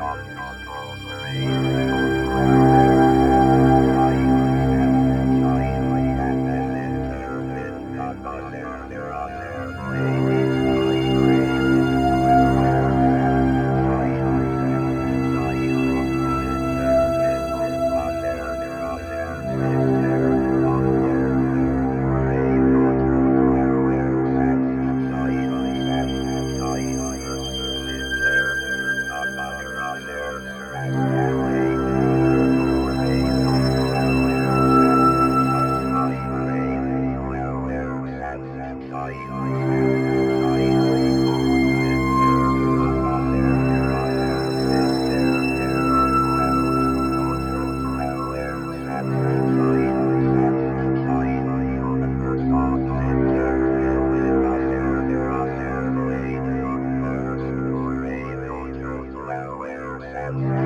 off.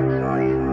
noise.